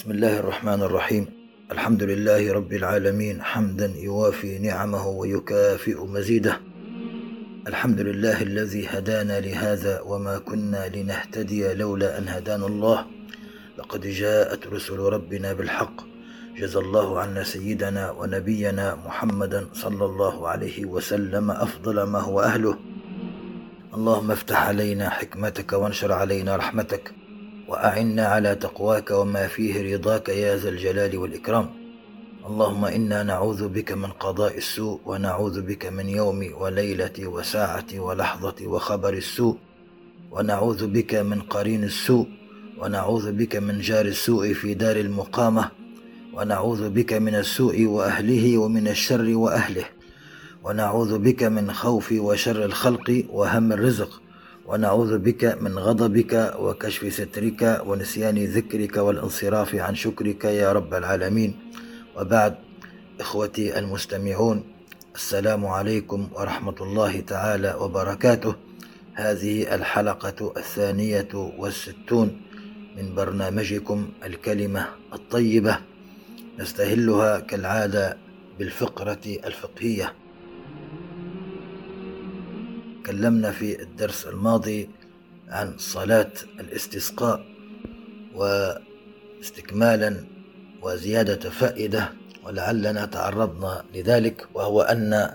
بسم الله الرحمن الرحيم الحمد لله رب العالمين حمدا يوافي نعمه ويكافئ مزيده الحمد لله الذي هدانا لهذا وما كنا لنهتدي لولا ان هدانا الله لقد جاءت رسل ربنا بالحق جزى الله عنا سيدنا ونبينا محمدا صلى الله عليه وسلم افضل ما هو اهله اللهم افتح علينا حكمتك وانشر علينا رحمتك وأعنا على تقواك وما فيه رضاك يا ذا الجلال والإكرام. اللهم إنا نعوذ بك من قضاء السوء ونعوذ بك من يوم وليله وساعه ولحظه وخبر السوء. ونعوذ بك من قرين السوء. ونعوذ بك من جار السوء في دار المقامة. ونعوذ بك من السوء وأهله ومن الشر وأهله. ونعوذ بك من خوف وشر الخلق وهم الرزق. ونعوذ بك من غضبك وكشف سترك ونسيان ذكرك والانصراف عن شكرك يا رب العالمين. وبعد إخوتي المستمعون السلام عليكم ورحمة الله تعالى وبركاته. هذه الحلقة الثانية والستون من برنامجكم الكلمة الطيبة نستهلها كالعادة بالفقرة الفقهية. تكلمنا في الدرس الماضي عن صلاة الاستسقاء واستكمالا وزيادة فائدة ولعلنا تعرضنا لذلك وهو أن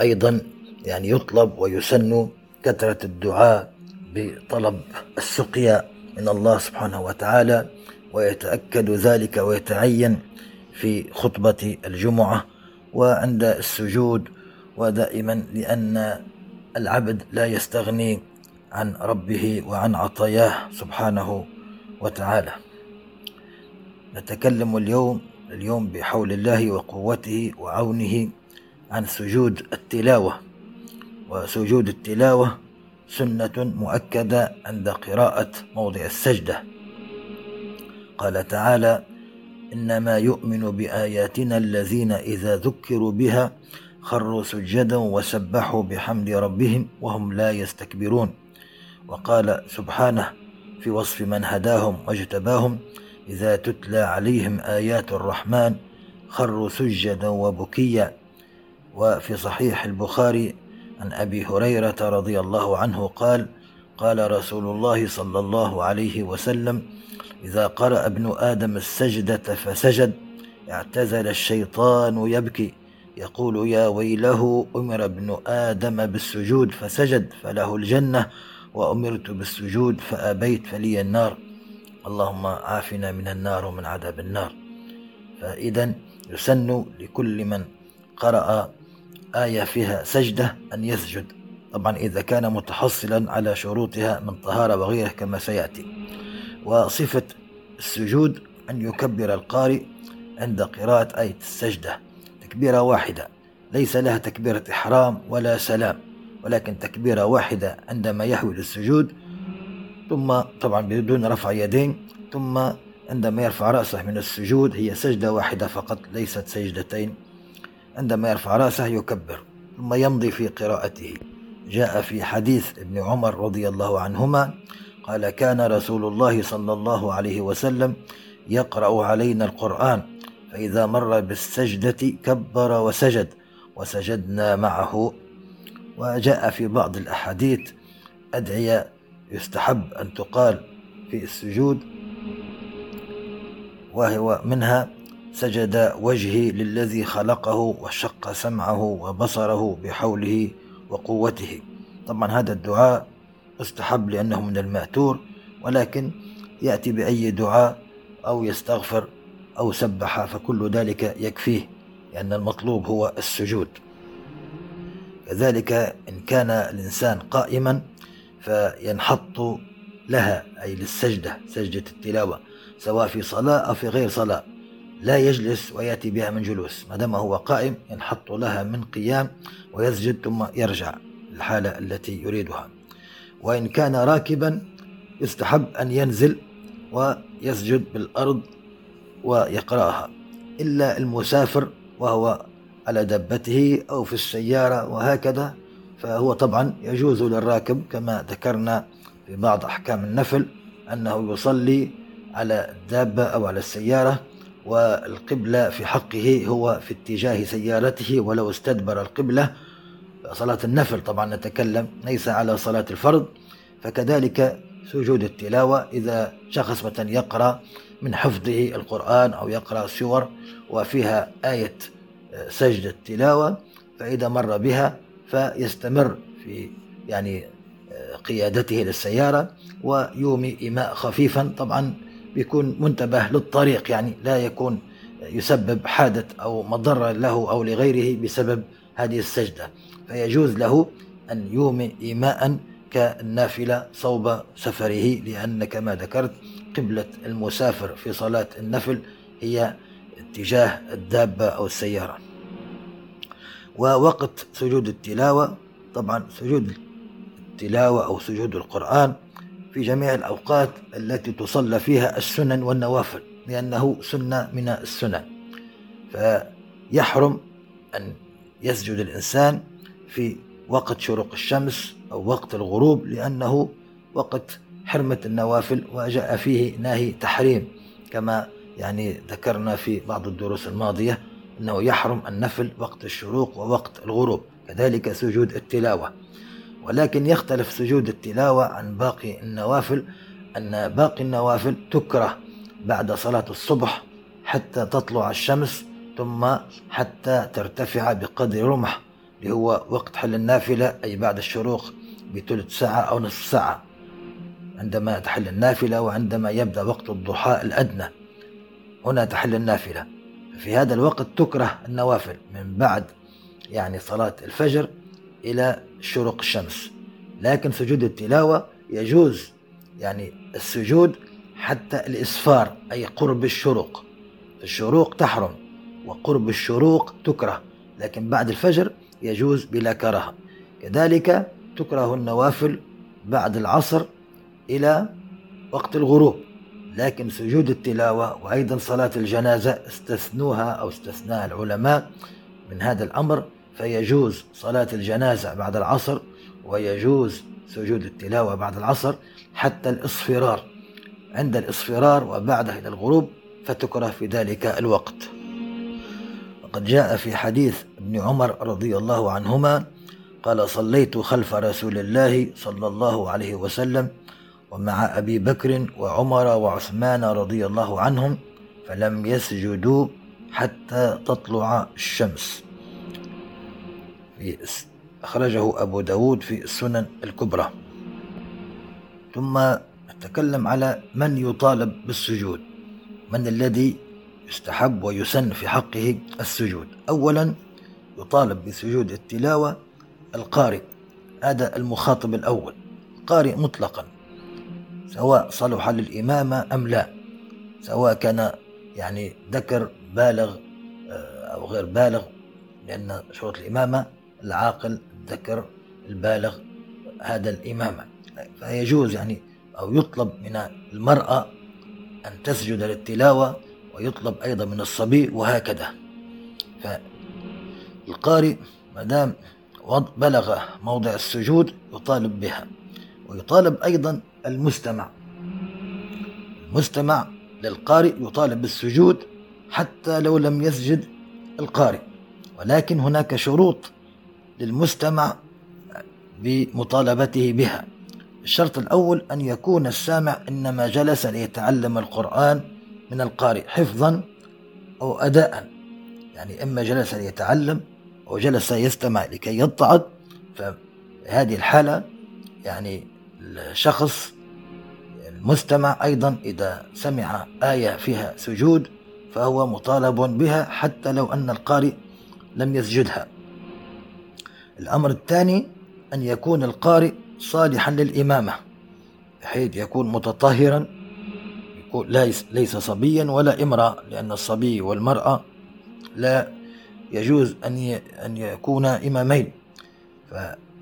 أيضا يعني يطلب ويسن كثرة الدعاء بطلب السقيا من الله سبحانه وتعالى ويتأكد ذلك ويتعين في خطبة الجمعة وعند السجود ودائما لأن العبد لا يستغني عن ربه وعن عطاياه سبحانه وتعالى. نتكلم اليوم اليوم بحول الله وقوته وعونه عن سجود التلاوة. وسجود التلاوة سنة مؤكدة عند قراءة موضع السجدة. قال تعالى إنما يؤمن بآياتنا الذين إذا ذكروا بها خروا سجدا وسبحوا بحمد ربهم وهم لا يستكبرون. وقال سبحانه في وصف من هداهم واجتباهم إذا تتلى عليهم آيات الرحمن خروا سجدا وبكيا وفي صحيح البخاري عن أبي هريرة رضي الله عنه قال قال رسول الله صلى الله عليه وسلم إذا قرأ ابن آدم السجدة فسجد اعتزل الشيطان يبكي يقول يا ويله أمر ابن آدم بالسجود فسجد فله الجنة وأمرت بالسجود فأبيت فلي النار. اللهم عافنا من النار ومن عذاب النار. فإذا يسن لكل من قرأ آية فيها سجدة أن يسجد. طبعا إذا كان متحصلا على شروطها من طهارة وغيره كما سيأتي. وصفة السجود أن يكبر القارئ عند قراءة آية السجدة. تكبيرة واحدة. ليس لها تكبيرة إحرام ولا سلام ولكن تكبيرة واحدة عندما يحوي للسجود ثم طبعا بدون رفع يدين ثم عندما يرفع رأسه من السجود هي سجدة واحدة فقط ليست سجدتين. عندما يرفع رأسه يكبر ثم يمضي في قراءته. جاء في حديث ابن عمر رضي الله عنهما قال كان رسول الله صلى الله عليه وسلم يقرأ علينا القرآن فإذا مر بالسجدة كبر وسجد وسجدنا معه. وجاء في بعض الأحاديث أدعية يستحب أن تقال في السجود وهو منها سجد وجهي للذي خلقه وشق سمعه وبصره بحوله وقوته. طبعا هذا الدعاء استحب لأنه من المأتور ولكن يأتي بأي دعاء أو يستغفر. أو سبح فكل ذلك يكفيه لأن المطلوب هو السجود. كذلك إن كان الإنسان قائما فينحط لها أي للسجدة سجدة التلاوة سواء في صلاة أو في غير صلاة. لا يجلس ويأتي بها من جلوس. ما دام هو قائم ينحط لها من قيام ويسجد ثم يرجع الحالة التي يريدها. وإن كان راكبا يستحب أن ينزل ويسجد بالأرض ويقرأها. إلا المسافر وهو على دبته أو في السيارة وهكذا فهو طبعا يجوز للراكب كما ذكرنا في بعض أحكام النفل أنه يصلي على الدابة أو على السيارة والقبلة في حقه هو في اتجاه سيارته ولو استدبر القبلة. صلاة النفل طبعا نتكلم ليس على صلاة الفرض فكذلك سجود التلاوة إذا شخص مثلا يقرأ من حفظه القرآن أو يقرأ سور وفيها آية سجدة تلاوة فإذا مر بها فيستمر في يعني قيادته للسيارة ويومي إيماء خفيفا. طبعا بيكون منتبه للطريق يعني لا يكون يسبب حادث أو مضرة له أو لغيره بسبب هذه السجدة. فيجوز له أن يومي إيماء كالنافلة صوب سفره لأن كما ذكرت قبلة المسافر في صلاة النفل هي اتجاه الدابة أو السيارة. ووقت سجود التلاوة طبعا سجود التلاوة أو سجود القرآن في جميع الأوقات التي تصلى فيها السنن والنوافل لأنه سنة من السنن. فيحرم أن يسجد الإنسان في وقت شروق الشمس أو وقت الغروب لأنه وقت حرمة النوافل وجاء فيه ناهي تحريم كما يعني ذكرنا في بعض الدروس الماضية أنه يحرم النفل وقت الشروق ووقت الغروب كذلك سجود التلاوة. ولكن يختلف سجود التلاوة عن باقي النوافل أن باقي النوافل تكره بعد صلاة الصبح حتى تطلع الشمس ثم حتى ترتفع بقدر رمح اللي هو وقت حل النافلة أي بعد الشروق بثلث ساعة أو نصف ساعة. عندما تحل النافلة وعندما يبدأ وقت الضحى الأدنى. هنا تحل النافلة. في هذا الوقت تكره النوافل من بعد يعني صلاة الفجر إلى شروق الشمس. لكن سجود التلاوة يجوز يعني السجود حتى الإسفار أي قرب الشروق. الشروق تحرم وقرب الشروق تكره لكن بعد الفجر يجوز بلا كراهة. كذلك تكره النوافل بعد العصر إلى وقت الغروب. لكن سجود التلاوة وأيضا صلاة الجنازة استثنوها أو استثناها العلماء من هذا الأمر فيجوز صلاة الجنازة بعد العصر ويجوز سجود التلاوة بعد العصر حتى الإصفرار. عند الإصفرار وبعده إلى الغروب فتكره في ذلك الوقت. وقد جاء في حديث ابن عمر رضي الله عنهما قال صليت خلف رسول الله صلى الله عليه وسلم ومع أبي بكر وعمر وعثمان رضي الله عنهم فلم يسجدوا حتى تطلع الشمس. أخرجه أبو داود في السنن الكبرى. ثم نتكلم على من يطالب بالسجود. من الذي يستحب ويسن في حقه السجود. أولا يطالب بسجود التلاوة القارئ هذا المخاطب الأول. قارئ مطلقا. سواء صلح للإمامة أم لا. سواء كان يعني ذكر بالغ آه، أو غير بالغ لأن شروط الإمامة العاقل الذكر البالغ هذا الإمامة. فيجوز يعني أو يطلب من المرأة أن تسجد للتلاوة ويطلب أيضا من الصبي وهكذا. فالقارئ ما دام بلغ موضع السجود يطالب بها ويطالب أيضا المستمع. المستمع للقارئ يطالب بالسجود حتى لو لم يسجد القارئ ولكن هناك شروط للمستمع بمطالبته بها. الشرط الأول أن يكون السامع إنما جلس ليتعلم القرآن من القارئ حفظا أو أداء. يعني إما جلس ليتعلم أو جلس يستمع لكي يتعظ فهذه الحالة يعني الشخص المستمع أيضا إذا سمع آية فيها سجود فهو مطالب بها حتى لو أن القارئ لم يسجدها. الأمر الثاني أن يكون القارئ صالحا للإمامة بحيث يكون متطهرا يكون ليس صبيا ولا امرأة لأن الصبي والمرأة لا يجوز أن يكون إمامين.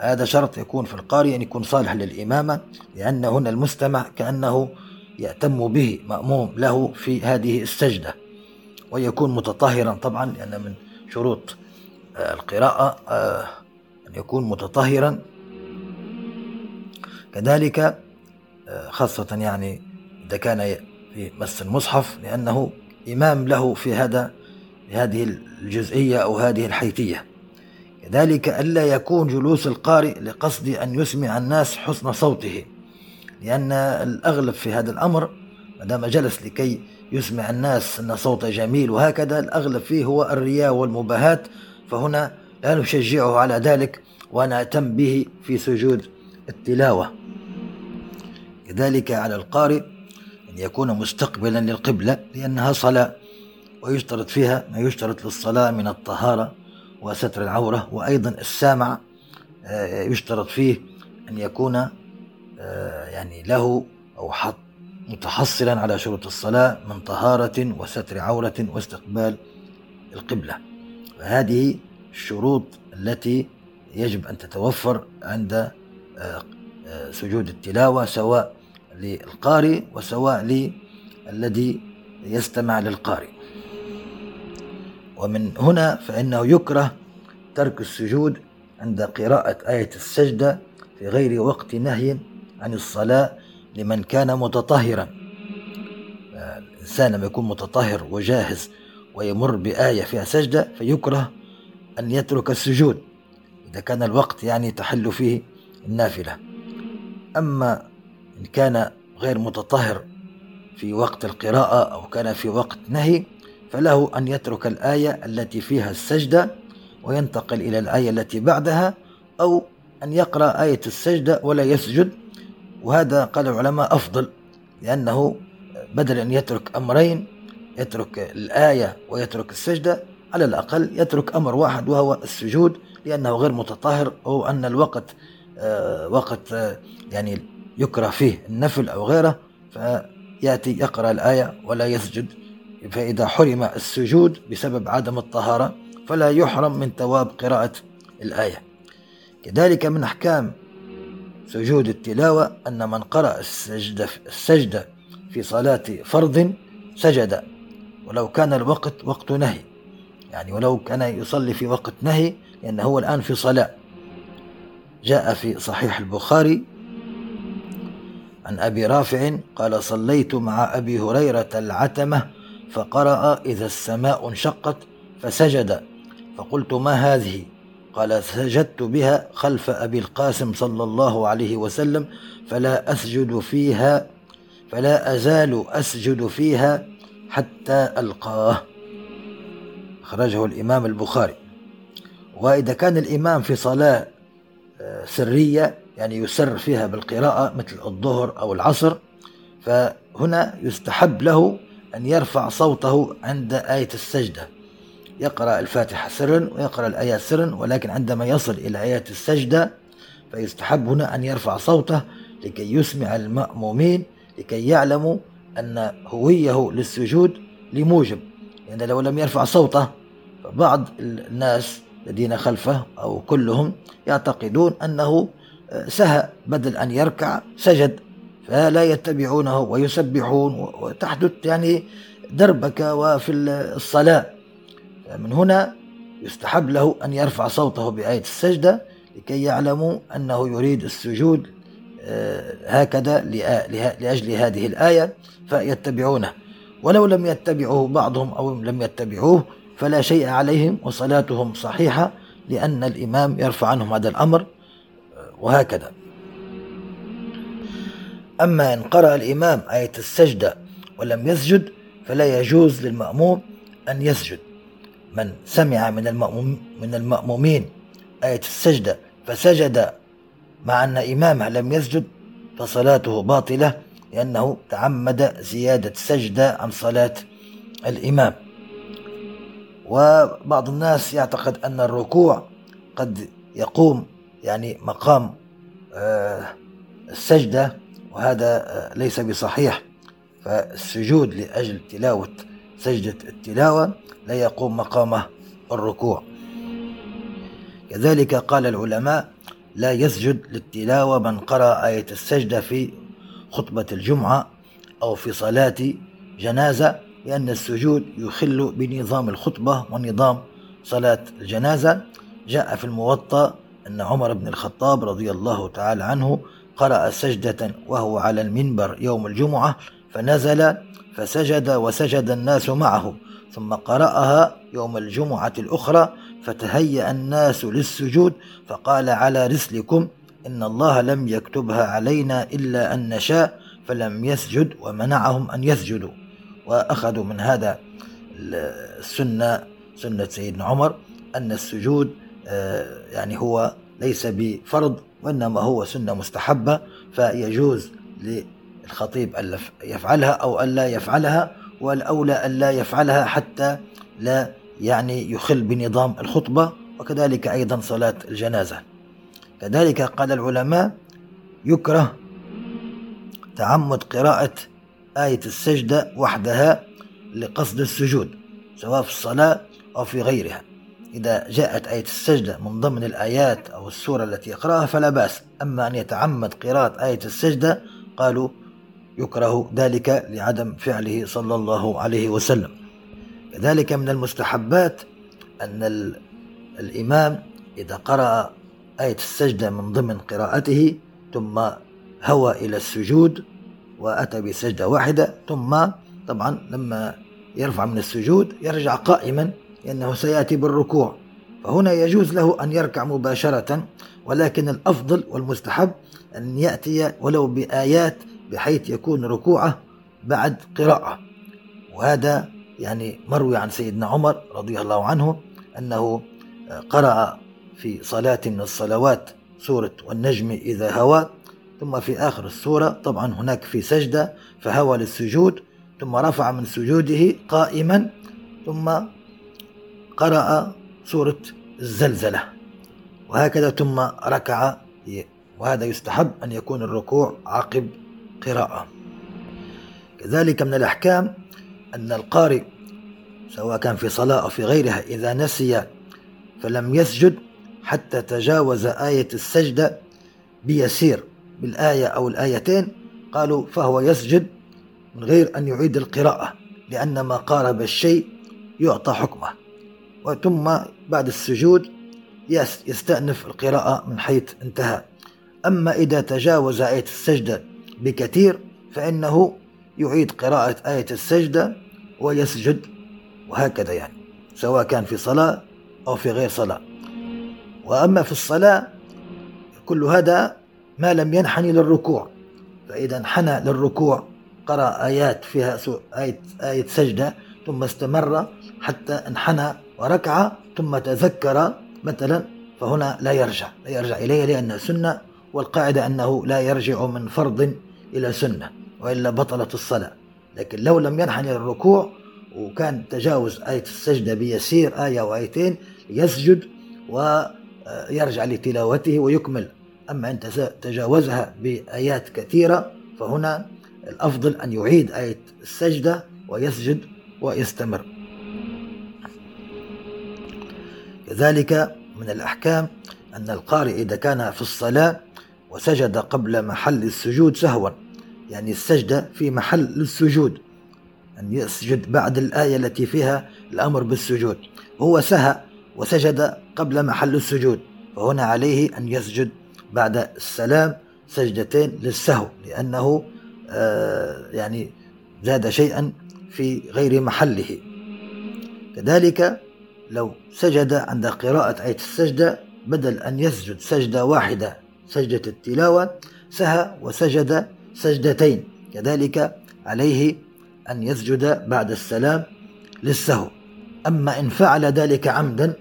فهذا شرط يكون في القارئ أن يكون صالح للإمامة لأن هنا المستمع كأنه يأتم به مأموم له في هذه السجدة ويكون متطهرا طبعا لأن من شروط آه، القراءة آه، أن يكون متطهرا. كذلك آه، خاصة يعني إذا كان في مس المصحف لأنه إمام له في هذا في هذه الجزئية أو هذه الحيثية. كذلك ألا يكون جلوس القارئ لقصد أن يسمع الناس حسن صوته لأن الأغلب في هذا الأمر ما دام جلس لكي يسمع الناس أن صوته جميل وهكذا الأغلب فيه هو الرياء والمباهات فهنا لا نشجعه على ذلك ونأتم به في سجود التلاوة. كذلك على القارئ أن يكون مستقبلا للقبلة لأنها صلاة ويشترط فيها ما يشترط للصلاة من الطهارة وستر العورة وأيضا السامع آه، يشترط فيه أن يكون آه، يعني له أو حط متحصلا على شروط الصلاة من طهارة وستر عورة واستقبال القبلة. فهذه الشروط التي يجب أن تتوفر عند آه، سجود التلاوة سواء للقارئ وسواء للذي يستمع للقارئ. ومن هنا فإنه يكره ترك السجود عند قراءة آية السجدة في غير وقت نهي عن الصلاة لمن كان متطهرا. الإنسان لما يكون متطهر وجاهز ويمر بآية فيها سجدة فيكره أن يترك السجود إذا كان الوقت يعني تحل فيه النافلة. أما إن كان غير متطهر في وقت القراءة أو كان في وقت نهي فله أن يترك الآية التي فيها السجدة وينتقل إلى الآية التي بعدها أو أن يقرأ آية السجدة ولا يسجد. وهذا قال العلماء أفضل لأنه بدل أن يترك أمرين يترك الآية ويترك السجدة على الأقل يترك أمر واحد وهو السجود لأنه غير متطهر أو أن الوقت آه، وقت آه، يعني يكره فيه النفل أو غيره فيأتي يقرأ الآية ولا يسجد. فإذا حرم السجود بسبب عدم الطهارة فلا يحرم من ثواب قراءة الآية. كذلك من أحكام سجود التلاوة أن من قرأ السجدة, السجدة في صلاة فرض سجد ولو كان الوقت وقت نهي. يعني ولو كان يصلي في وقت نهي لأنه هو الآن في صلاة. جاء في صحيح البخاري عن أبي رافع قال صليت مع أبي هريرة العتمة فقرأ إذا السماء انشقت فسجد. فقلت ما هذه؟ قال سجدت بها خلف أبي القاسم صلى الله عليه وسلم فلا أسجد فيها فلا أزال أسجد فيها حتى ألقاه. خرجه الإمام البخاري. وإذا كان الإمام في صلاة آه، سرية يعني يسر فيها بالقراءة مثل الظهر أو العصر فهنا يستحب له أن يرفع صوته عند آية السجدة. يقرأ الفاتحة سرا ويقرأ الآيات سرا ولكن عندما يصل إلى آية السجدة فيستحب هنا أن يرفع صوته لكي يسمع المأمومين لكي يعلموا أن هوية للسجود لموجب. لأن يعني لو لم يرفع صوته فبعض الناس الذين خلفه أو كلهم يعتقدون أنه سهى بدل أن يركع سجد. فلا يتبعونه ويسبحون وتحدث يعني دربكة وفي الصلاة. من هنا يستحب له أن يرفع صوته بآية السجدة لكي يعلموا أنه يريد السجود آه، هكذا لأجل هذه الآية فيتبعونه. ولو لم يتبعه بعضهم أو لم يتبعوه فلا شيء عليهم وصلاتهم صحيحة لأن الإمام يرفع عنهم هذا الأمر آه، وهكذا. أما إن قرأ الإمام آية السجدة ولم يسجد فلا يجوز للمأموم أن يسجد. من سمع من المأموم من المأمومين آية السجدة فسجد مع أن إمامه لم يسجد فصلاته باطلة لأنه تعمد زيادة سجدة عن صلاة الإمام. وبعض الناس يعتقد أن الركوع قد يقوم يعني مقام آه، السجدة وهذا آه، ليس بصحيح. فالسجود لأجل تلاوة سجدة التلاوة لا يقوم مقامه الركوع. كذلك قال العلماء لا يسجد للتلاوة من قرأ آية السجدة في خطبة الجمعة أو في صلاة جنازة لأن السجود يخل بنظام الخطبة ونظام صلاة الجنازة. جاء في الموطأ أن عمر بن الخطاب رضي الله تعالى عنه قرأ سجدة وهو على المنبر يوم الجمعة فنزل فسجد وسجد الناس معه ثم قرأها يوم الجمعة الأخرى فتهيأ الناس للسجود فقال على رسلكم إن الله لم يكتبها علينا إلا أن نشاء فلم يسجد ومنعهم أن يسجدوا. وأخذوا من هذا السنة سنة سيدنا عمر أن السجود آه، يعني هو ليس بفرض وإنما هو سنة مستحبة فيجوز للخطيب أن يفعلها أو ألا يفعلها والأولى ألا يفعلها حتى لا يعني يخل بنظام الخطبة وكذلك أيضا صلاة الجنازة. كذلك قال العلماء يكره تعمد قراءة آية السجدة وحدها لقصد السجود سواء في الصلاة أو في غيرها. إذا جاءت آية السجدة من ضمن الآيات أو السورة التي يقرأها فلا بأس. أما أن يتعمد قراءة آية السجدة قالوا يكره ذلك لعدم فعله صلى الله عليه وسلم. كذلك من المستحبات أن الإمام إذا قرأ آية السجدة من ضمن قراءته ثم هوى إلى السجود وأتى بسجدة واحدة ثم طبعا لما يرفع من السجود يرجع قائما لأنه سيأتي بالركوع. فهنا يجوز له أن يركع مباشرة ولكن الأفضل والمستحب أن يأتي ولو بآيات بحيث يكون ركوعه بعد قراءة. وهذا يعني مروي عن سيدنا عمر رضي الله عنه أنه قرأ في صلاة من الصلوات سورة والنجم إذا هوى ثم في آخر السورة طبعا هناك في سجدة فهوى للسجود ثم رفع من سجوده قائما ثم قرأ سورة الزلزلة. وهكذا ثم ركع وهذا يستحب أن يكون الركوع عقب قراءة. كذلك من الأحكام أن القارئ سواء كان في صلاة أو في غيرها إذا نسي فلم يسجد حتى تجاوز آية السجدة بيسير بالآية أو الآيتين قالوا فهو يسجد من غير أن يعيد القراءة لأن ما قارب الشيء يعطى حكمه. وثم بعد السجود يستأنف القراءة من حيث انتهى. أما إذا تجاوز آية السجدة بكثير فإنه يعيد قراءة آية السجدة ويسجد وهكذا يعني سواء كان في صلاة أو في غير صلاة. وأما في الصلاة كل هذا ما لم ينحني للركوع. فإذا انحنى للركوع قرأ آيات فيها آية, آية سجدة ثم استمر حتى انحنى وركع ثم تذكر مثلا فهنا لا يرجع لا يرجع إليه لأنها سنة والقاعدة أنه لا يرجع من فرض إلى سنة وإلا بطلت الصلاة. لكن لو لم ينحني للركوع وكان تجاوز آية السجدة بيسير آية أو آيتين يسجد ويرجع لتلاوته ويكمل. أما أنت تجاوزها بآيات كثيرة فهنا الأفضل أن يعيد آية السجدة ويسجد ويستمر. كذلك من الأحكام أن القارئ إذا كان في الصلاة وسجد قبل محل السجود سهوا يعني السجدة في محل السجود أن يسجد بعد الآية التي فيها الأمر بالسجود. هو سهى وسجد قبل محل السجود فهنا عليه أن يسجد بعد السلام سجدتين للسهو لأنه آه يعني زاد شيئا في غير محله. كذلك لو سجد عند قراءة آية السجدة بدل أن يسجد سجدة واحدة سجدة التلاوة سهى وسجد سجدتين. كذلك عليه أن يسجد بعد السلام للسهو. أما إن فعل ذلك عمدا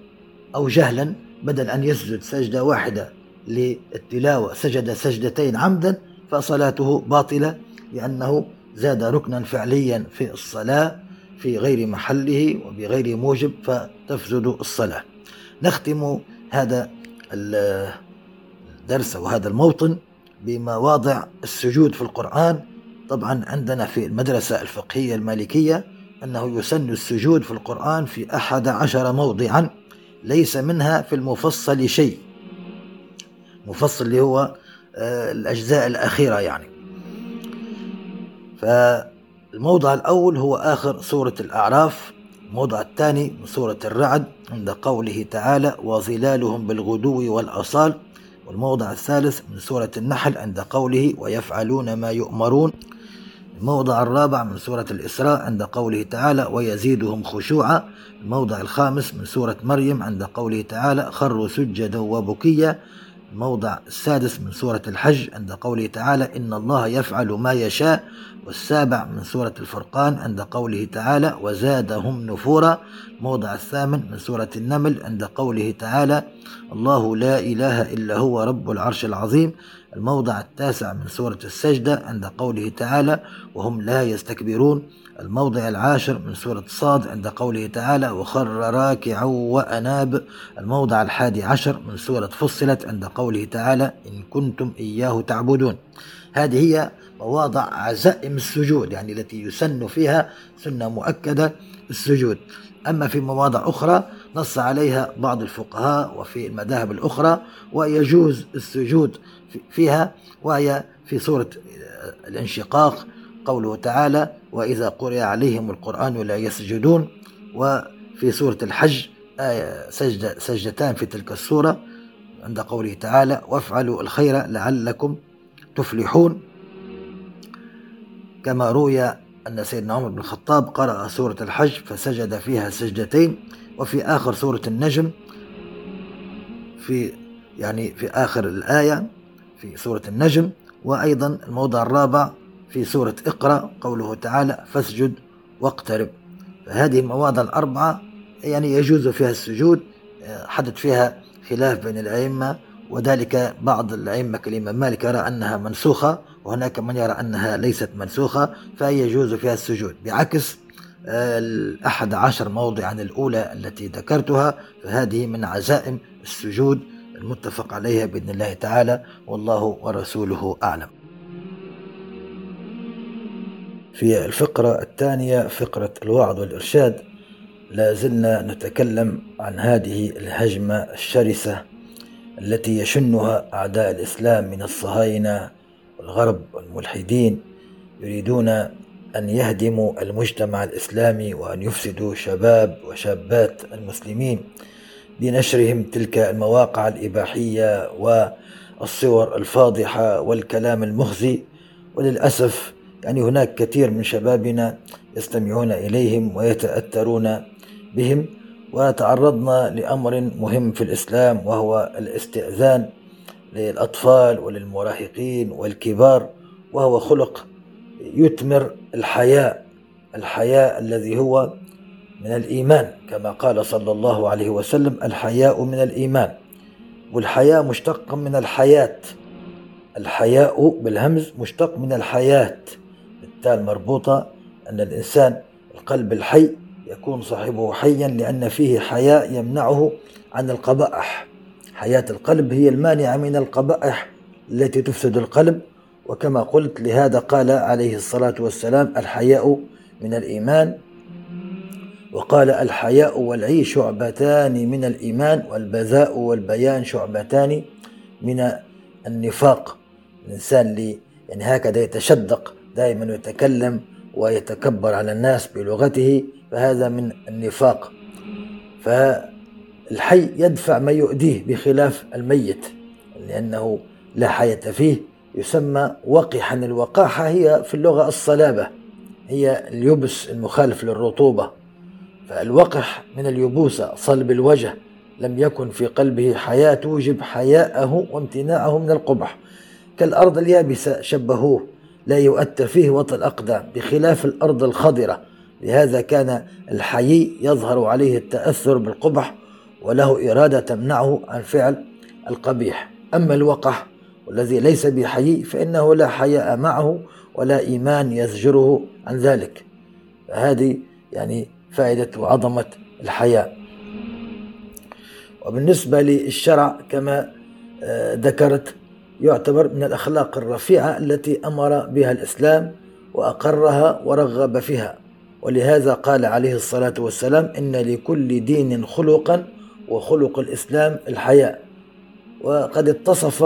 أو جهلا بدل أن يسجد سجدة واحدة للتلاوة سجد سجدتين عمدا فصلاته باطلة لأنه زاد ركنا فعليا في الصلاة. في غير محله وبغير موجب فتفسد الصلاة. نختم هذا الدرس وهذا الموطن بمواضع السجود في القرآن. طبعا عندنا في المدرسة الفقهية المالكية أنه يسن السجود في القرآن في أحد عشر موضعا ليس منها في المفصل شيء. مفصل اللي هو آه، الأجزاء الأخيرة يعني. فالموضع الأول هو آخر سورة الأعراف الموضع الثاني من سورة الرعد عند قوله تعالى وظلالهم بالغدو والأصال والموضع الثالث من سورة النحل عند قوله ويفعلون ما يؤمرون الموضع الرابع من سورة الإسراء عند قوله تعالى ويزيدهم خشوعا الموضع الخامس من سورة مريم عند قوله تعالى خروا سجدا وبكيا الموضع السادس من سورة الحج عند قوله تعالى إن الله يفعل ما يشاء والسابع من سورة الفرقان عند قوله تعالى وزادهم نفورا الموضع الثامن من سورة النمل عند قوله تعالى الله لا إله إلا هو رب العرش العظيم الموضع التاسع من سورة السجدة عند قوله تعالى وهم لا يستكبرون. الموضع العاشر من سورة صاد عند قوله تعالى وخر راكعا وأناب الموضع الحادي عشر من سورة فصلت عند قوله تعالى إن كنتم إياه تعبدون هذه هي مواضع عزائم السجود يعني التي يسن فيها سنة مؤكدة السجود. أما في مواضع أخرى نص عليها بعض الفقهاء وفي المذاهب الأخرى ويجوز السجود فيها وهي في سورة الانشقاق قوله تعالى وإذا قرئ عليهم القرآن لا يسجدون. وفي سورة الحج آية سجدة سجدتان في تلك السورة عند قوله تعالى وافعلوا الخير لعلكم تفلحون. كما روي أن سيدنا عمر بن الخطاب قرأ سورة الحج فسجد فيها سجدتين. وفي آخر سورة النجم في يعني في آخر الآية في سورة النجم وأيضا الموضع الرابع في سورة اقرأ قوله تعالى فاسجد واقترب. فهذه المواضع الأربعة يعني يجوز فيها السجود حدث فيها خلاف بين الأئمة وذلك بعض الأئمة كالإمام مالك يرى أنها منسوخة وهناك من يرى أنها ليست منسوخة فهي يجوز فيها السجود. بعكس الأحد عشر موضعا الأولى التي ذكرتها فهذه من عزائم السجود المتفق عليها بإذن الله تعالى والله ورسوله أعلم. في الفقرة الثانية فقرة الوعظ والإرشاد. لا زلنا نتكلم عن هذه الهجمة الشرسة التي يشنها أعداء الإسلام من الصهاينة والغرب والملحدين يريدون أن يهدموا المجتمع الإسلامي وأن يفسدوا شباب وشابات المسلمين بنشرهم تلك المواقع الإباحية والصور الفاضحة والكلام المخزي. وللأسف يعني هناك كثير من شبابنا يستمعون إليهم ويتأثرون بهم وتعرضنا لأمر مهم في الإسلام وهو الاستئذان للأطفال وللمراهقين والكبار وهو خلق يثمر الحياء الحياء الذي هو من الإيمان كما قال صلى الله عليه وسلم الحياء من الإيمان. والحياء مشتق من الحياة الحياء بالهمز مشتق من الحياة. بالتال مربوطة أن الإنسان القلب الحي يكون صاحبه حيا لأن فيه حياء يمنعه عن القبائح. حياة القلب هي المانعة من القبائح التي تفسد القلب وكما قلت لهذا قال عليه الصلاة والسلام الحياء من الإيمان. وقال الحياء والعي شعبتان من الإيمان والبذاء والبيان شعبتان من النفاق. الإنسان اللي يعني هكذا يتشدق دائما يتكلم ويتكبر على الناس بلغته فهذا من النفاق. فالحي يدفع ما يؤديه بخلاف الميت لأنه لا حياة فيه. يسمى وقحا. الوقاحة هي في اللغة الصلابة هي اليبس المخالف للرطوبة. فالوقح من اليبوسة صلب الوجه لم يكن في قلبه حياة توجب حياءه وامتناعه من القبح. كالأرض اليابسة شبهوه. لا يؤثر فيه وطئ الأقدام بخلاف الأرض الخضرة. لهذا كان الحيي يظهر عليه التأثر بالقبح وله إرادة تمنعه عن فعل القبيح. أما الوقح والذي ليس بحيي فإنه لا حياء معه ولا إيمان يزجره عن ذلك. هذه يعني فائدة وعظمة الحياء. وبالنسبة للشرع كما آه، ذكرت يعتبر من الأخلاق الرفيعة التي أمر بها الإسلام وأقرها ورغب فيها. ولهذا قال عليه الصلاة والسلام إن لكل دين خلقا وخلق الإسلام الحياء. وقد اتصف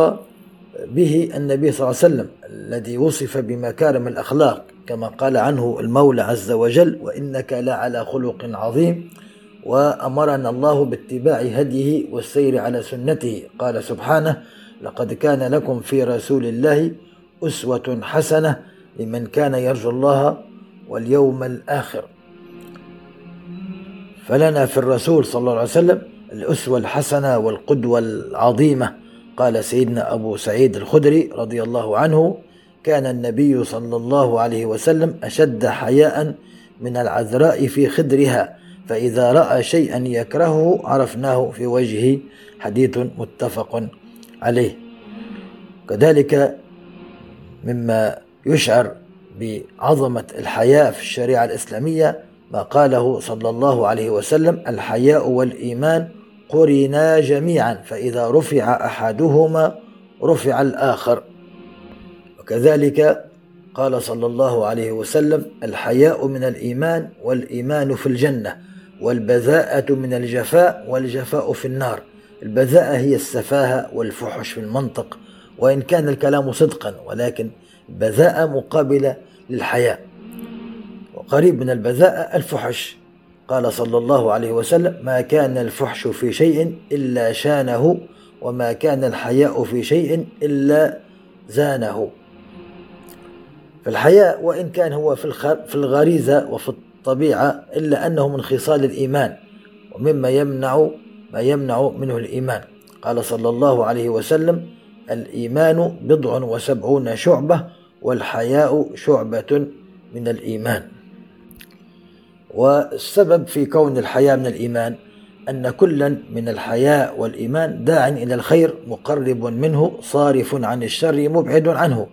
به النبي صلى الله عليه وسلم الذي وصف بمكارم الأخلاق كما قال عنه المولى عز وجل وإنك لعلى خلق عظيم وأمرنا الله باتباع هديه والسير على سنته. قال سبحانه لقد كان لكم في رسول الله أسوة حسنة لمن كان يرجو الله واليوم الآخر. فلنا في الرسول صلى الله عليه وسلم الأسوة الحسنة والقدوة العظيمة. قال سيدنا أبو سعيد الخدري رضي الله عنه كان النبي صلى الله عليه وسلم أشد حياء من العذراء في خدرها فإذا رأى شيئا يكرهه عرفناه في وجهه. حديث متفق عليه. كذلك مما يشعر بعظمة الحياء في الشريعة الإسلامية ما قاله صلى الله عليه وسلم الحياء والإيمان قرنا جميعا فإذا رفع أحدهما رفع الآخر. وكذلك قال صلى الله عليه وسلم الحياء من الإيمان والإيمان في الجنة والبذاءة من الجفاء والجفاء في النار. البذاءة هي السفاهة والفحش في المنطق وإن كان الكلام صدقا ولكن بذاءة مقابلة للحياء وقريب من البذاءة الفحش. قال صلى الله عليه وسلم ما كان الفحش في شيء إلا شانه وما كان الحياء في شيء إلا زانه. فالحياء وإن كان هو في الغريزة وفي الطبيعة إلا أنه من خصال الإيمان ومما يمنع ما يمنع منه الإيمان. قال صلى الله عليه وسلم الإيمان بضع وسبعون شعبة والحياء شعبة من الإيمان. والسبب في كون الحياء من الإيمان أن كلا من الحياء والإيمان داع إلى الخير مقرب منه صارف عن الشر مبعد عنه.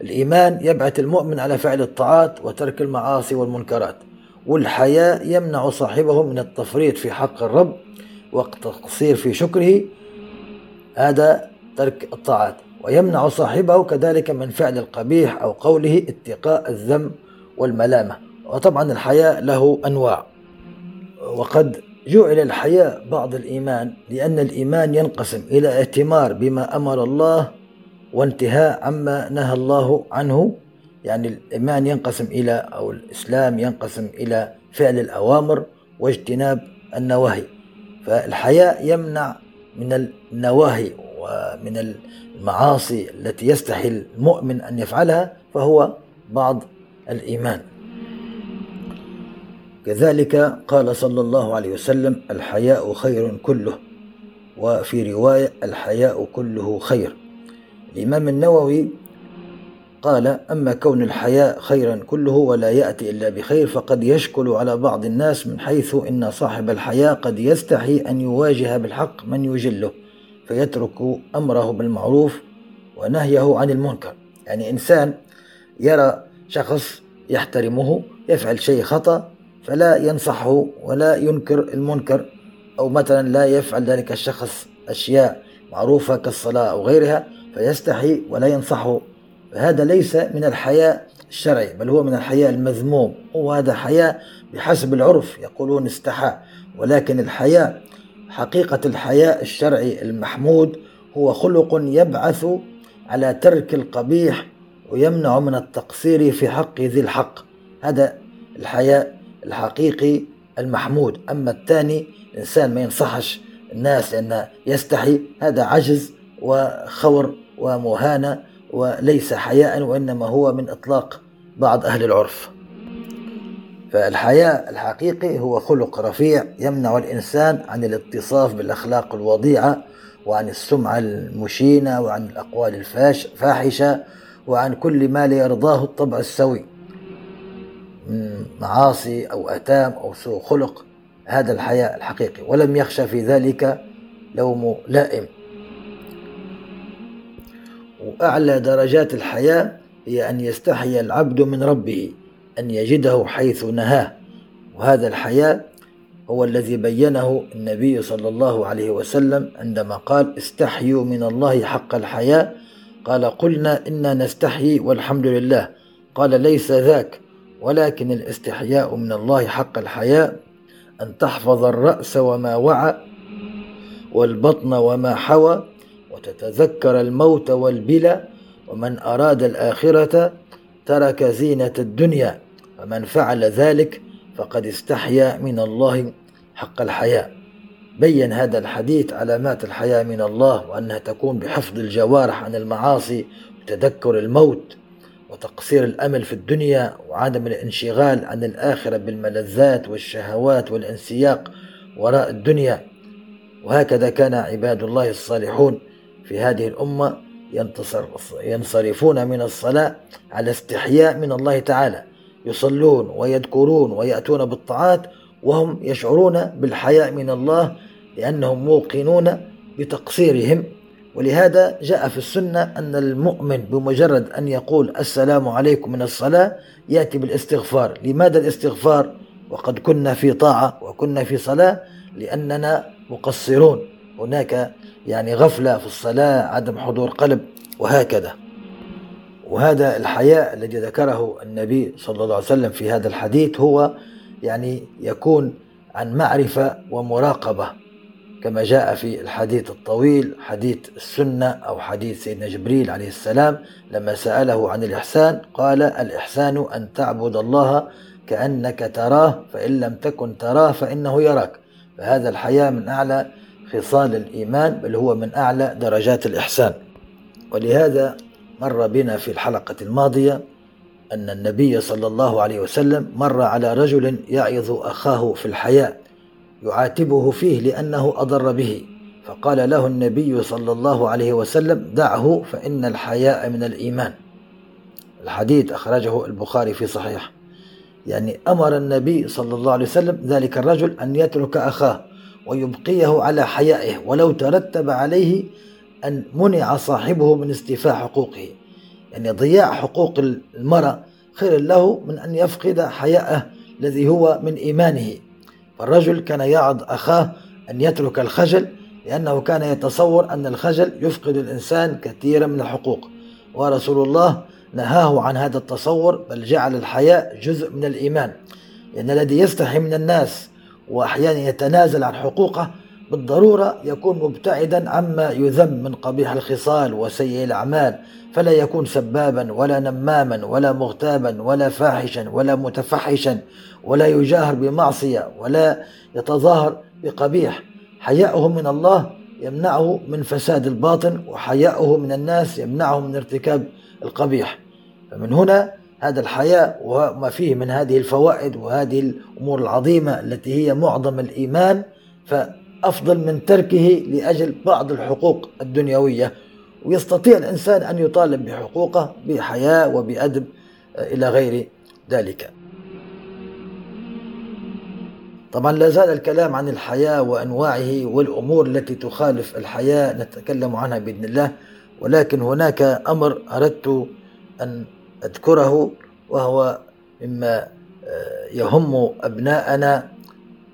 الإيمان يبعث المؤمن على فعل الطاعات وترك المعاصي والمنكرات والحياء يمنع صاحبه من التفريط في حق الرب والتقصير في شكره هذا ترك الطاعات. ويمنع صاحبه كذلك من فعل القبيح أو قوله اتقاء الذم والملامة. وطبعا الحياء له أنواع. وقد جعل الحياء بعض الإيمان لأن الإيمان ينقسم إلى اتمار بما أمر الله وانتهاء عما نهى الله عنه. يعني الإيمان ينقسم إلى أو الإسلام ينقسم إلى فعل الأوامر واجتناب النواهي. فالحياء يمنع من النواهي ومن المعاصي التي يستحي المؤمن أن يفعلها فهو بعض الإيمان. كذلك قال صلى الله عليه وسلم الحياء خير كله. وفي رواية الحياء كله خير. الإمام النووي قال أما كون الحياء خيرا كله ولا يأتي إلا بخير فقد يشكل على بعض الناس من حيث إن صاحب الحياء قد يستحي أن يواجه بالحق من يجله فيترك أمره بالمعروف ونهيه عن المنكر. يعني إنسان يرى شخص يحترمه يفعل شيء خطأ فلا ينصحه ولا ينكر المنكر أو مثلا لا يفعل ذلك الشخص أشياء معروفة كالصلاة أو غيرها فيستحي ولا ينصحه فهذا ليس من الحياء الشرعي بل هو من الحياء المذموم. وهذا حياء بحسب العرف يقولون استحى. ولكن الحياء حقيقة الحياء الشرعي المحمود هو خلق يبعث على ترك القبيح ويمنع من التقصير في حق ذي الحق. هذا الحياء الحقيقي المحمود. أما الثاني الإنسان ما ينصحش الناس لأنه يستحي. هذا عجز وخور ومهانة وليس حياء وإنما هو من إطلاق بعض أهل العرف. فالحياء الحقيقي هو خلق رفيع يمنع الإنسان عن الاتصاف بالأخلاق الوضيعة وعن السمعة المشينة وعن الأقوال الفاحشة وعن كل ما لا يرضاه الطبع السوي. من معاصي أو أتام أو سوء خلق هذا الحياء الحقيقي. ولم يخشى في ذلك لوم لائم. وأعلى درجات الحياة هي أن يستحي العبد من ربه أن يجده حيث نهاه. وهذا الحياء هو الذي بينه النبي صلى الله عليه وسلم عندما قال استحيوا من الله حق الحياء قال قلنا إنا نستحيي والحمد لله قال ليس ذاك ولكن الاستحياء من الله حق الحياء أن تحفظ الرأس وما وعى والبطن وما حوى وتتذكر الموت والبلى ومن أراد الآخرة ترك زينة الدنيا فمن فعل ذلك فقد استحيا من الله حق الحياء بين هذا الحديث علامات الحياة من الله وأنها تكون بحفظ الجوارح عن المعاصي وتذكر الموت وتقصير الأمل في الدنيا وعدم الانشغال عن الآخرة بالملذات والشهوات والانسياق وراء الدنيا. وهكذا كان عباد الله الصالحون. في هذه الأمة ينتصر ينصرفون من الصلاة على استحياء من الله تعالى. يصلون ويذكرون ويأتون بالطاعات وهم يشعرون بالحياء من الله لأنهم موقنون بتقصيرهم. ولهذا جاء في السنة أن المؤمن بمجرد أن يقول السلام عليكم من الصلاة يأتي بالاستغفار. لماذا الاستغفار؟ وقد كنا في طاعة وكنا في صلاة لأننا مقصرون. هناك يعني غفلة في الصلاة عدم حضور قلب وهكذا. وهذا الحياء الذي ذكره النبي صلى الله عليه وسلم في هذا الحديث هو يعني يكون عن معرفة ومراقبة كما جاء في الحديث الطويل حديث السنة أو حديث سيدنا جبريل عليه السلام لما سأله عن الإحسان قال الإحسان أن تعبد الله كأنك تراه فإن لم تكن تراه فإنه يراك. فهذا الحياة من أعلى خصال الإيمان بل هو من أعلى درجات الإحسان. ولهذا مر بنا في الحلقة الماضية أن النبي صلى الله عليه وسلم مر على رجل يعظ أخاه في الحياء يعاتبه فيه لأنه أضر به. فقال له النبي صلى الله عليه وسلم دعه فإن الحياء من الإيمان. الحديث أخرجه البخاري في صحيح. يعني أمر النبي صلى الله عليه وسلم ذلك الرجل أن يترك أخاه. ويبقيه على حيائه ولو ترتب عليه أن منع صاحبه من استيفاء حقوقه. يعني ضياع حقوق المرأة خير له من أن يفقد حياءه الذي هو من إيمانه. فالرجل كان يعظ أخاه أن يترك الخجل لأنه كان يتصور أن الخجل يفقد الإنسان كثيرا من الحقوق. ورسول الله نهاه عن هذا التصور بل جعل الحياء جزء من الإيمان. لأن الذي يستحي من الناس وأحيانا يتنازل عن حقوقه بالضرورة يكون مبتعدا عما يذم من قبيح الخصال وسيء الأعمال. فلا يكون سبابا ولا نماما ولا مغتابا ولا فاحشا ولا متفحشا ولا يجاهر بمعصية ولا يتظاهر بقبيح. حياؤه من الله يمنعه من فساد الباطن وحياؤه من الناس يمنعه من ارتكاب القبيح. فمن هنا هذا الحياء وما فيه من هذه الفوائد وهذه الأمور العظيمة التي هي معظم الإيمان فأفضل من تركه لأجل بعض الحقوق الدنيوية. ويستطيع الإنسان أن يطالب بحقوقه بحياء وبأدب إلى غير ذلك. طبعا لا زال الكلام عن الحياة وأنواعه والأمور التي تخالف الحياة نتكلم عنها بإذن الله ولكن هناك أمر أردت أن أذكره وهو مما آه، يهم أبناءنا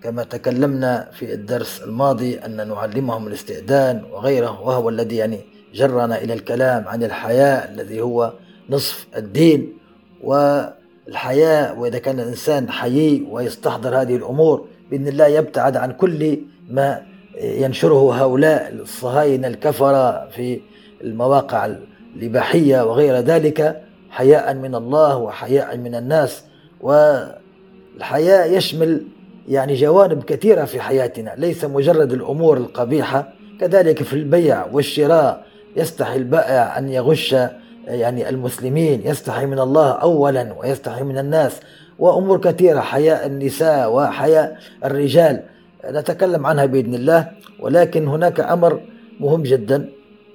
كما تكلمنا في الدرس الماضي أن نعلمهم الاستئذان وغيره وهو الذي يعني جرنا إلى الكلام عن الحياء الذي هو نصف الدين. والحياء وإذا كان الإنسان حيي ويستحضر هذه الأمور بإذن الله يبتعد عن كل ما ينشره هؤلاء الصهاينة الكفرة في المواقع الإباحية وغير ذلك. حياء من الله وحياء من الناس. والحياء يشمل يعني جوانب كثيرة في حياتنا ليس مجرد الأمور القبيحة. كذلك في البيع والشراء يستحي البائع أن يغش يعني المسلمين. يستحي من الله أولا ويستحي من الناس. وأمور كثيرة حياء النساء وحياء الرجال. نتكلم عنها بإذن الله. ولكن هناك أمر مهم جدا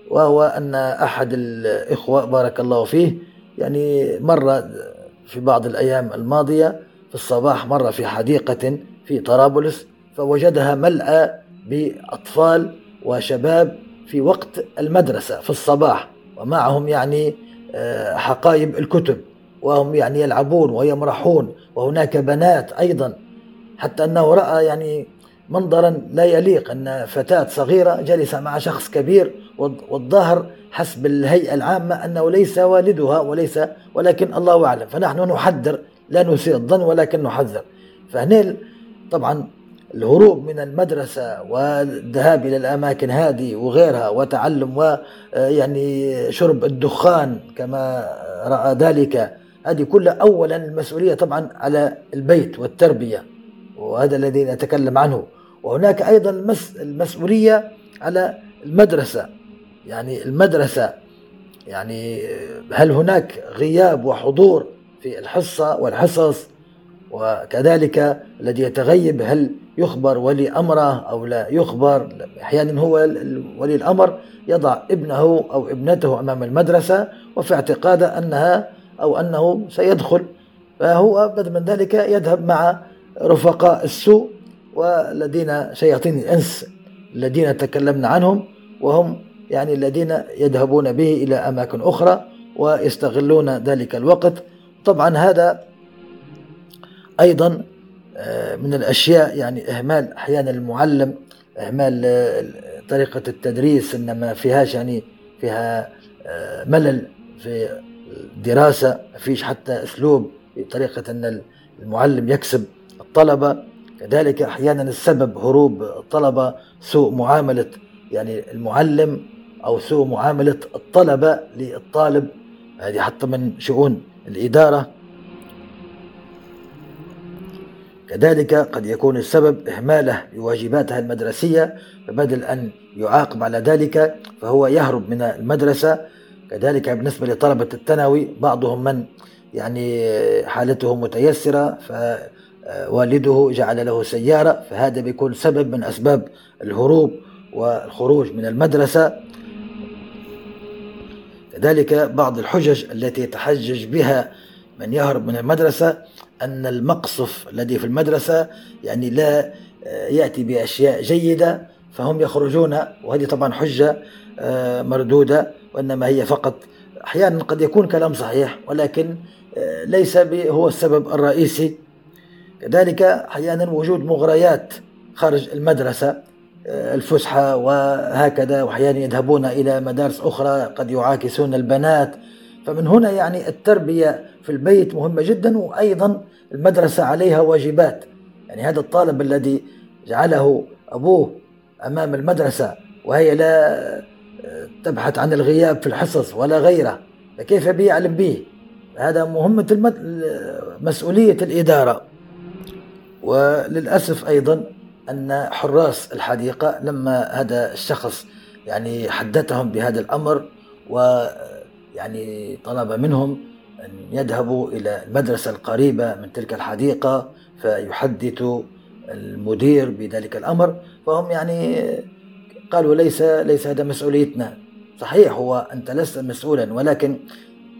وهو أن أحد الإخوة بارك الله فيه يعني مر في بعض الأيام الماضية في الصباح مر في حديقة في طرابلس فوجدها ملأى بأطفال وشباب في وقت المدرسة في الصباح ومعهم يعني آه، حقائب الكتب وهم يعني يلعبون ويمرحون وهناك بنات أيضا حتى أنه رأى يعني منظرا لا يليق أن فتاة صغيرة جالسة مع شخص كبير والظاهر حسب الهيئة العامة أنه ليس والدها وليس ولكن الله أعلم. فنحن نحذر لا نسيء الظن ولكن نحذر. فهنا طبعا الهروب من المدرسة والذهاب إلى الأماكن هذه وغيرها وتعلم ويعني شرب الدخان كما رأى ذلك هذه كلها أولا المسؤولية طبعا على البيت والتربية وهذا الذي نتكلم عنه. وهناك أيضا المسؤولية على المدرسة. يعني المدرسة يعني هل هناك غياب وحضور في الحصة والحصص؟ وكذلك الذي يتغيب هل يخبر ولي أمره أو لا يخبر؟ أحيانا هو ولي الأمر يضع ابنه أو ابنته أمام المدرسة وفي اعتقاده أنها أو أنه سيدخل. فهو بدل من ذلك يذهب مع رفقاء السوء والذين شياطين الإنس الذين تكلمنا عنهم وهم يعني الذين يذهبون به إلى أماكن أخرى ويستغلون ذلك الوقت. طبعا هذا أيضا آه، من الأشياء يعني إهمال أحيانا المعلم إهمال آه، طريقة التدريس إنما فيهاش يعني فيها آه، ملل في الدراسة ما فيش حتى أسلوب بطريقة أن المعلم يكسب الطلبة. كذلك أحيانا السبب هروب الطلبة سوء معاملة يعني المعلم أو سوء معاملة الطلبة للطالب. هذه حتى من شؤون الإدارة. كذلك قد يكون السبب إهمالة بواجباتها المدرسية فبدل أن يعاقب على ذلك فهو يهرب من المدرسة. كذلك بالنسبة لطلبة الثانوي بعضهم من يعني حالته متيسرة فوالده جعل له سيارة فهذا بيكون سبب من أسباب الهروب والخروج من المدرسة. كذلك بعض الحجج التي يتحجج بها من يهرب من المدرسة أن المقصف الذي في المدرسة يعني لا آه، يأتي بأشياء جيدة فهم يخرجون وهذه طبعا حجة آه، مردودة وإنما هي فقط أحيانا قد يكون كلام صحيح ولكن آه، ليس هو السبب الرئيسي. كذلك أحيانا وجود مغريات خارج المدرسة الفسحة وهكذا وأحيانا يذهبون إلى مدارس أخرى قد يعاكسون البنات. فمن هنا يعني التربية في البيت مهمة جدا وأيضا المدرسة عليها واجبات. يعني هذا الطالب الذي جعله أبوه أمام المدرسة وهي لا تبحث عن الغياب في الحصص ولا غيره فكيف بيعلم به؟ هذا مهمة المد... مسؤولية الإدارة. وللأسف أيضا أن حراس الحديقة لما هذا الشخص يعني حدثهم بهذا الأمر ويعني طلب منهم أن يذهبوا إلى المدرسة القريبة من تلك الحديقة فيحدثوا المدير بذلك الأمر. فهم يعني قالوا ليس ليس هذا مسؤوليتنا. صحيح هو أنت لست مسؤولا ولكن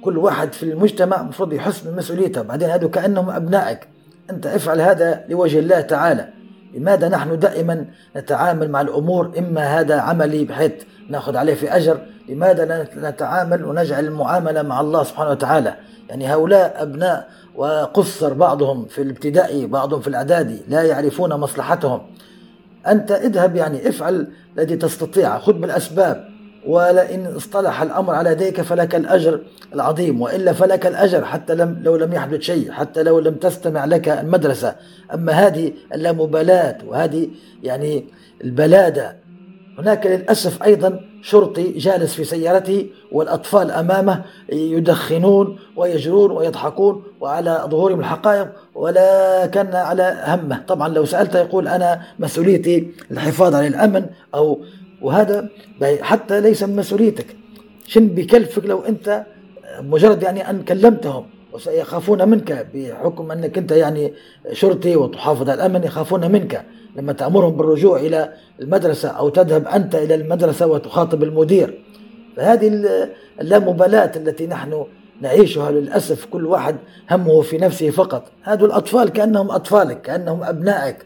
كل واحد في المجتمع المفروض يحس بمسؤوليته بعدين هذو كأنهم أبنائك. أنت افعل هذا لوجه الله تعالى. لماذا نحن دائما نتعامل مع الأمور إما هذا عملي بحيث نأخذ عليه في أجر؟ لماذا لا نتعامل ونجعل المعاملة مع الله سبحانه وتعالى؟ يعني هؤلاء أبناء وقصر بعضهم في الابتدائي بعضهم في الإعدادي لا يعرفون مصلحتهم. أنت اذهب يعني افعل الذي تستطيع خذ بالأسباب. ولئن اصطلح الأمر على يديك فلك الأجر العظيم وإلا فلك الأجر حتى لم لو لم يحدث شيء حتى لو لم تستمع لك المدرسة. أما هذه اللامبالاة وهذه يعني البلادة. هناك للأسف أيضا شرطي جالس في سيارته والأطفال أمامه يدخنون ويجرون ويضحكون وعلى ظهورهم الحقائق ولا كان على همه. طبعا لو سألته يقول أنا مسؤوليتي الحفاظ على الأمن أو وهذا حتى ليس من مسؤوليتك. شن بكلفك لو أنت مجرد يعني أن كلمتهم وسيخافون منك بحكم أنك أنت يعني شرطي وتحافظ على الأمن يخافون منك. لما تأمرهم بالرجوع إلى المدرسة أو تذهب أنت إلى المدرسة وتخاطب المدير. فهذه اللامبالاة التي نحن نعيشها للأسف كل واحد همه في نفسه فقط. هذو الأطفال كأنهم أطفالك كأنهم أبنائك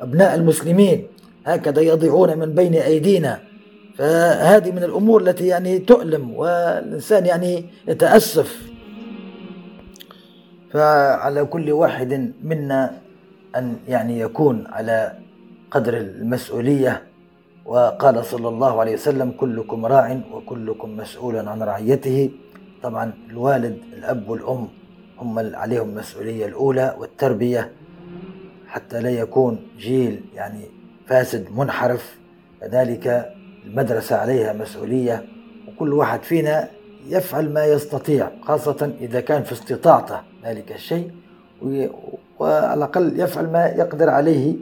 أبناء المسلمين. هكذا يضيعون من بين أيدينا. فهذه من الأمور التي يعني تؤلم والإنسان يعني يتأسف. فعلى كل واحد منا أن يعني يكون على قدر المسؤولية. وقال صلى الله عليه وسلم كلكم راع وكلكم مسؤول عن رعيته. طبعا الوالد الأب والأم هم عليهم المسؤولية الأولى والتربية. حتى لا يكون جيل يعني فاسد منحرف. كذلك المدرسة عليها مسؤولية وكل واحد فينا يفعل ما يستطيع خاصة إذا كان في استطاعته ذلك الشيء وعلى الأقل يفعل ما يقدر عليه.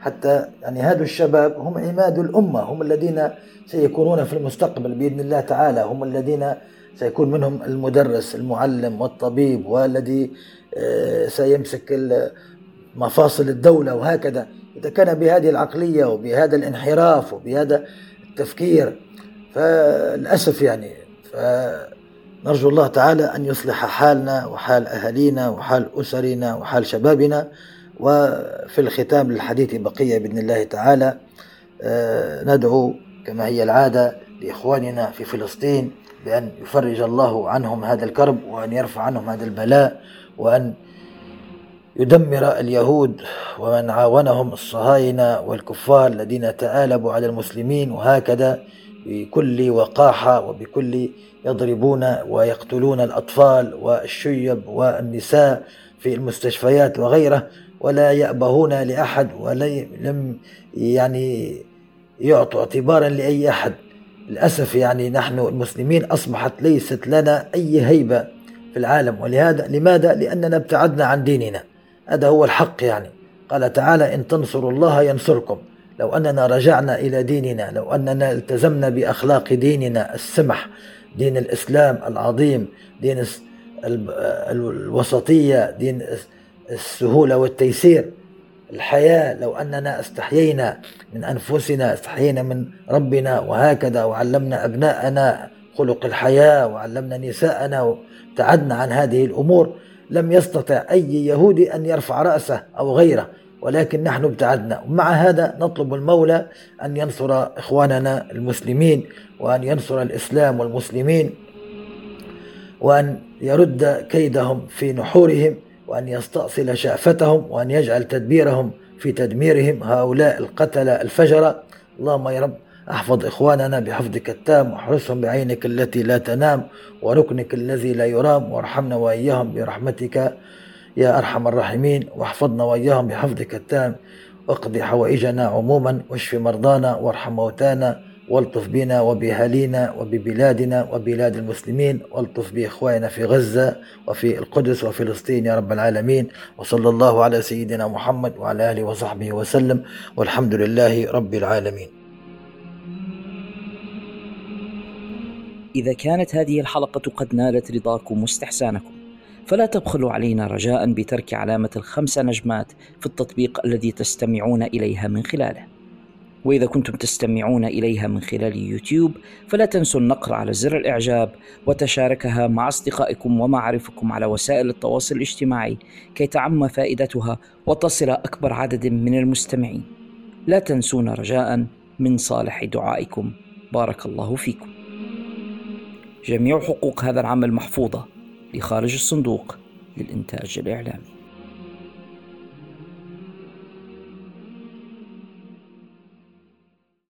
حتى يعني هذا الشباب هم عماد الأمة هم الذين سيكونون في المستقبل بإذن الله تعالى هم الذين سيكون منهم المدرس المعلم والطبيب والذي آه، سيمسك مفاصل الدولة وهكذا. إذا كان بهذه العقلية وبهذا الانحراف وبهذا التفكير فللأسف يعني فنرجو الله تعالى أن يصلح حالنا وحال أهالينا وحال أسرنا وحال شبابنا. وفي الختام للحديث بقية بإذن الله تعالى ندعو كما هي العادة لإخواننا في فلسطين بأن يفرج الله عنهم هذا الكرب وأن يرفع عنهم هذا البلاء وأن يدمر اليهود ومن عاونهم الصهاينة والكفار الذين تآلبوا على المسلمين وهكذا بكل وقاحة وبكل يضربون ويقتلون الأطفال والشيب والنساء في المستشفيات وغيره ولا يأبهون لأحد ولم يعني يعطوا اعتبارا لأي أحد. للأسف يعني نحن المسلمين أصبحت ليست لنا أي هيبة في العالم. ولهذا لماذا؟ لأننا ابتعدنا عن ديننا. هذا هو الحق يعني. قال تعالى إن تنصروا الله ينصركم. لو أننا رجعنا إلى ديننا لو أننا التزمنا بأخلاق ديننا السمح دين الإسلام العظيم دين الوسطية دين السهولة والتيسير الحياة لو أننا استحيينا من أنفسنا استحيينا من ربنا وهكذا وعلمنا أبناءنا خلق الحياة وعلمنا نساءنا وابتعدنا عن هذه الأمور لم يستطع أي يهودي أن يرفع رأسه أو غيره ولكن نحن ابتعدنا. ومع هذا نطلب المولى أن ينصر إخواننا المسلمين وأن ينصر الإسلام والمسلمين وأن يرد كيدهم في نحورهم وأن يستأصل شأفتهم وأن يجعل تدبيرهم في تدميرهم. هؤلاء القتلة الفجرة. اللهم يا رب أحفظ إخواننا بحفظك التام واحرسهم بعينك التي لا تنام وركنك الذي لا يرام وارحمنا وإياهم برحمتك يا أرحم الراحمين واحفظنا وإياهم بحفظك التام واقض حوائجنا عموما واشف مرضانا وارحم موتانا والطف بنا وبأهالينا وببلادنا وبلاد المسلمين والطف بإخواننا في غزة وفي القدس وفلسطين يا رب العالمين وصلى الله على سيدنا محمد وعلى آله وصحبه وسلم والحمد لله رب العالمين إذا كانت هذه الحلقة قد نالت رضاكم واستحسانكم فلا تبخلوا علينا رجاء بترك علامة الخمس نجمات في التطبيق الذي تستمعون إليها من خلاله. وإذا كنتم تستمعون إليها من خلال يوتيوب فلا تنسوا النقر على زر الإعجاب وتشاركها مع أصدقائكم ومعارفكم على وسائل التواصل الاجتماعي كي تعم فائدتها وتصل أكبر عدد من المستمعين. لا تنسونا رجاء من صالح دعائكم. بارك الله فيكم. جميع حقوق هذا العمل محفوظة لخارج الصندوق للإنتاج الإعلامي.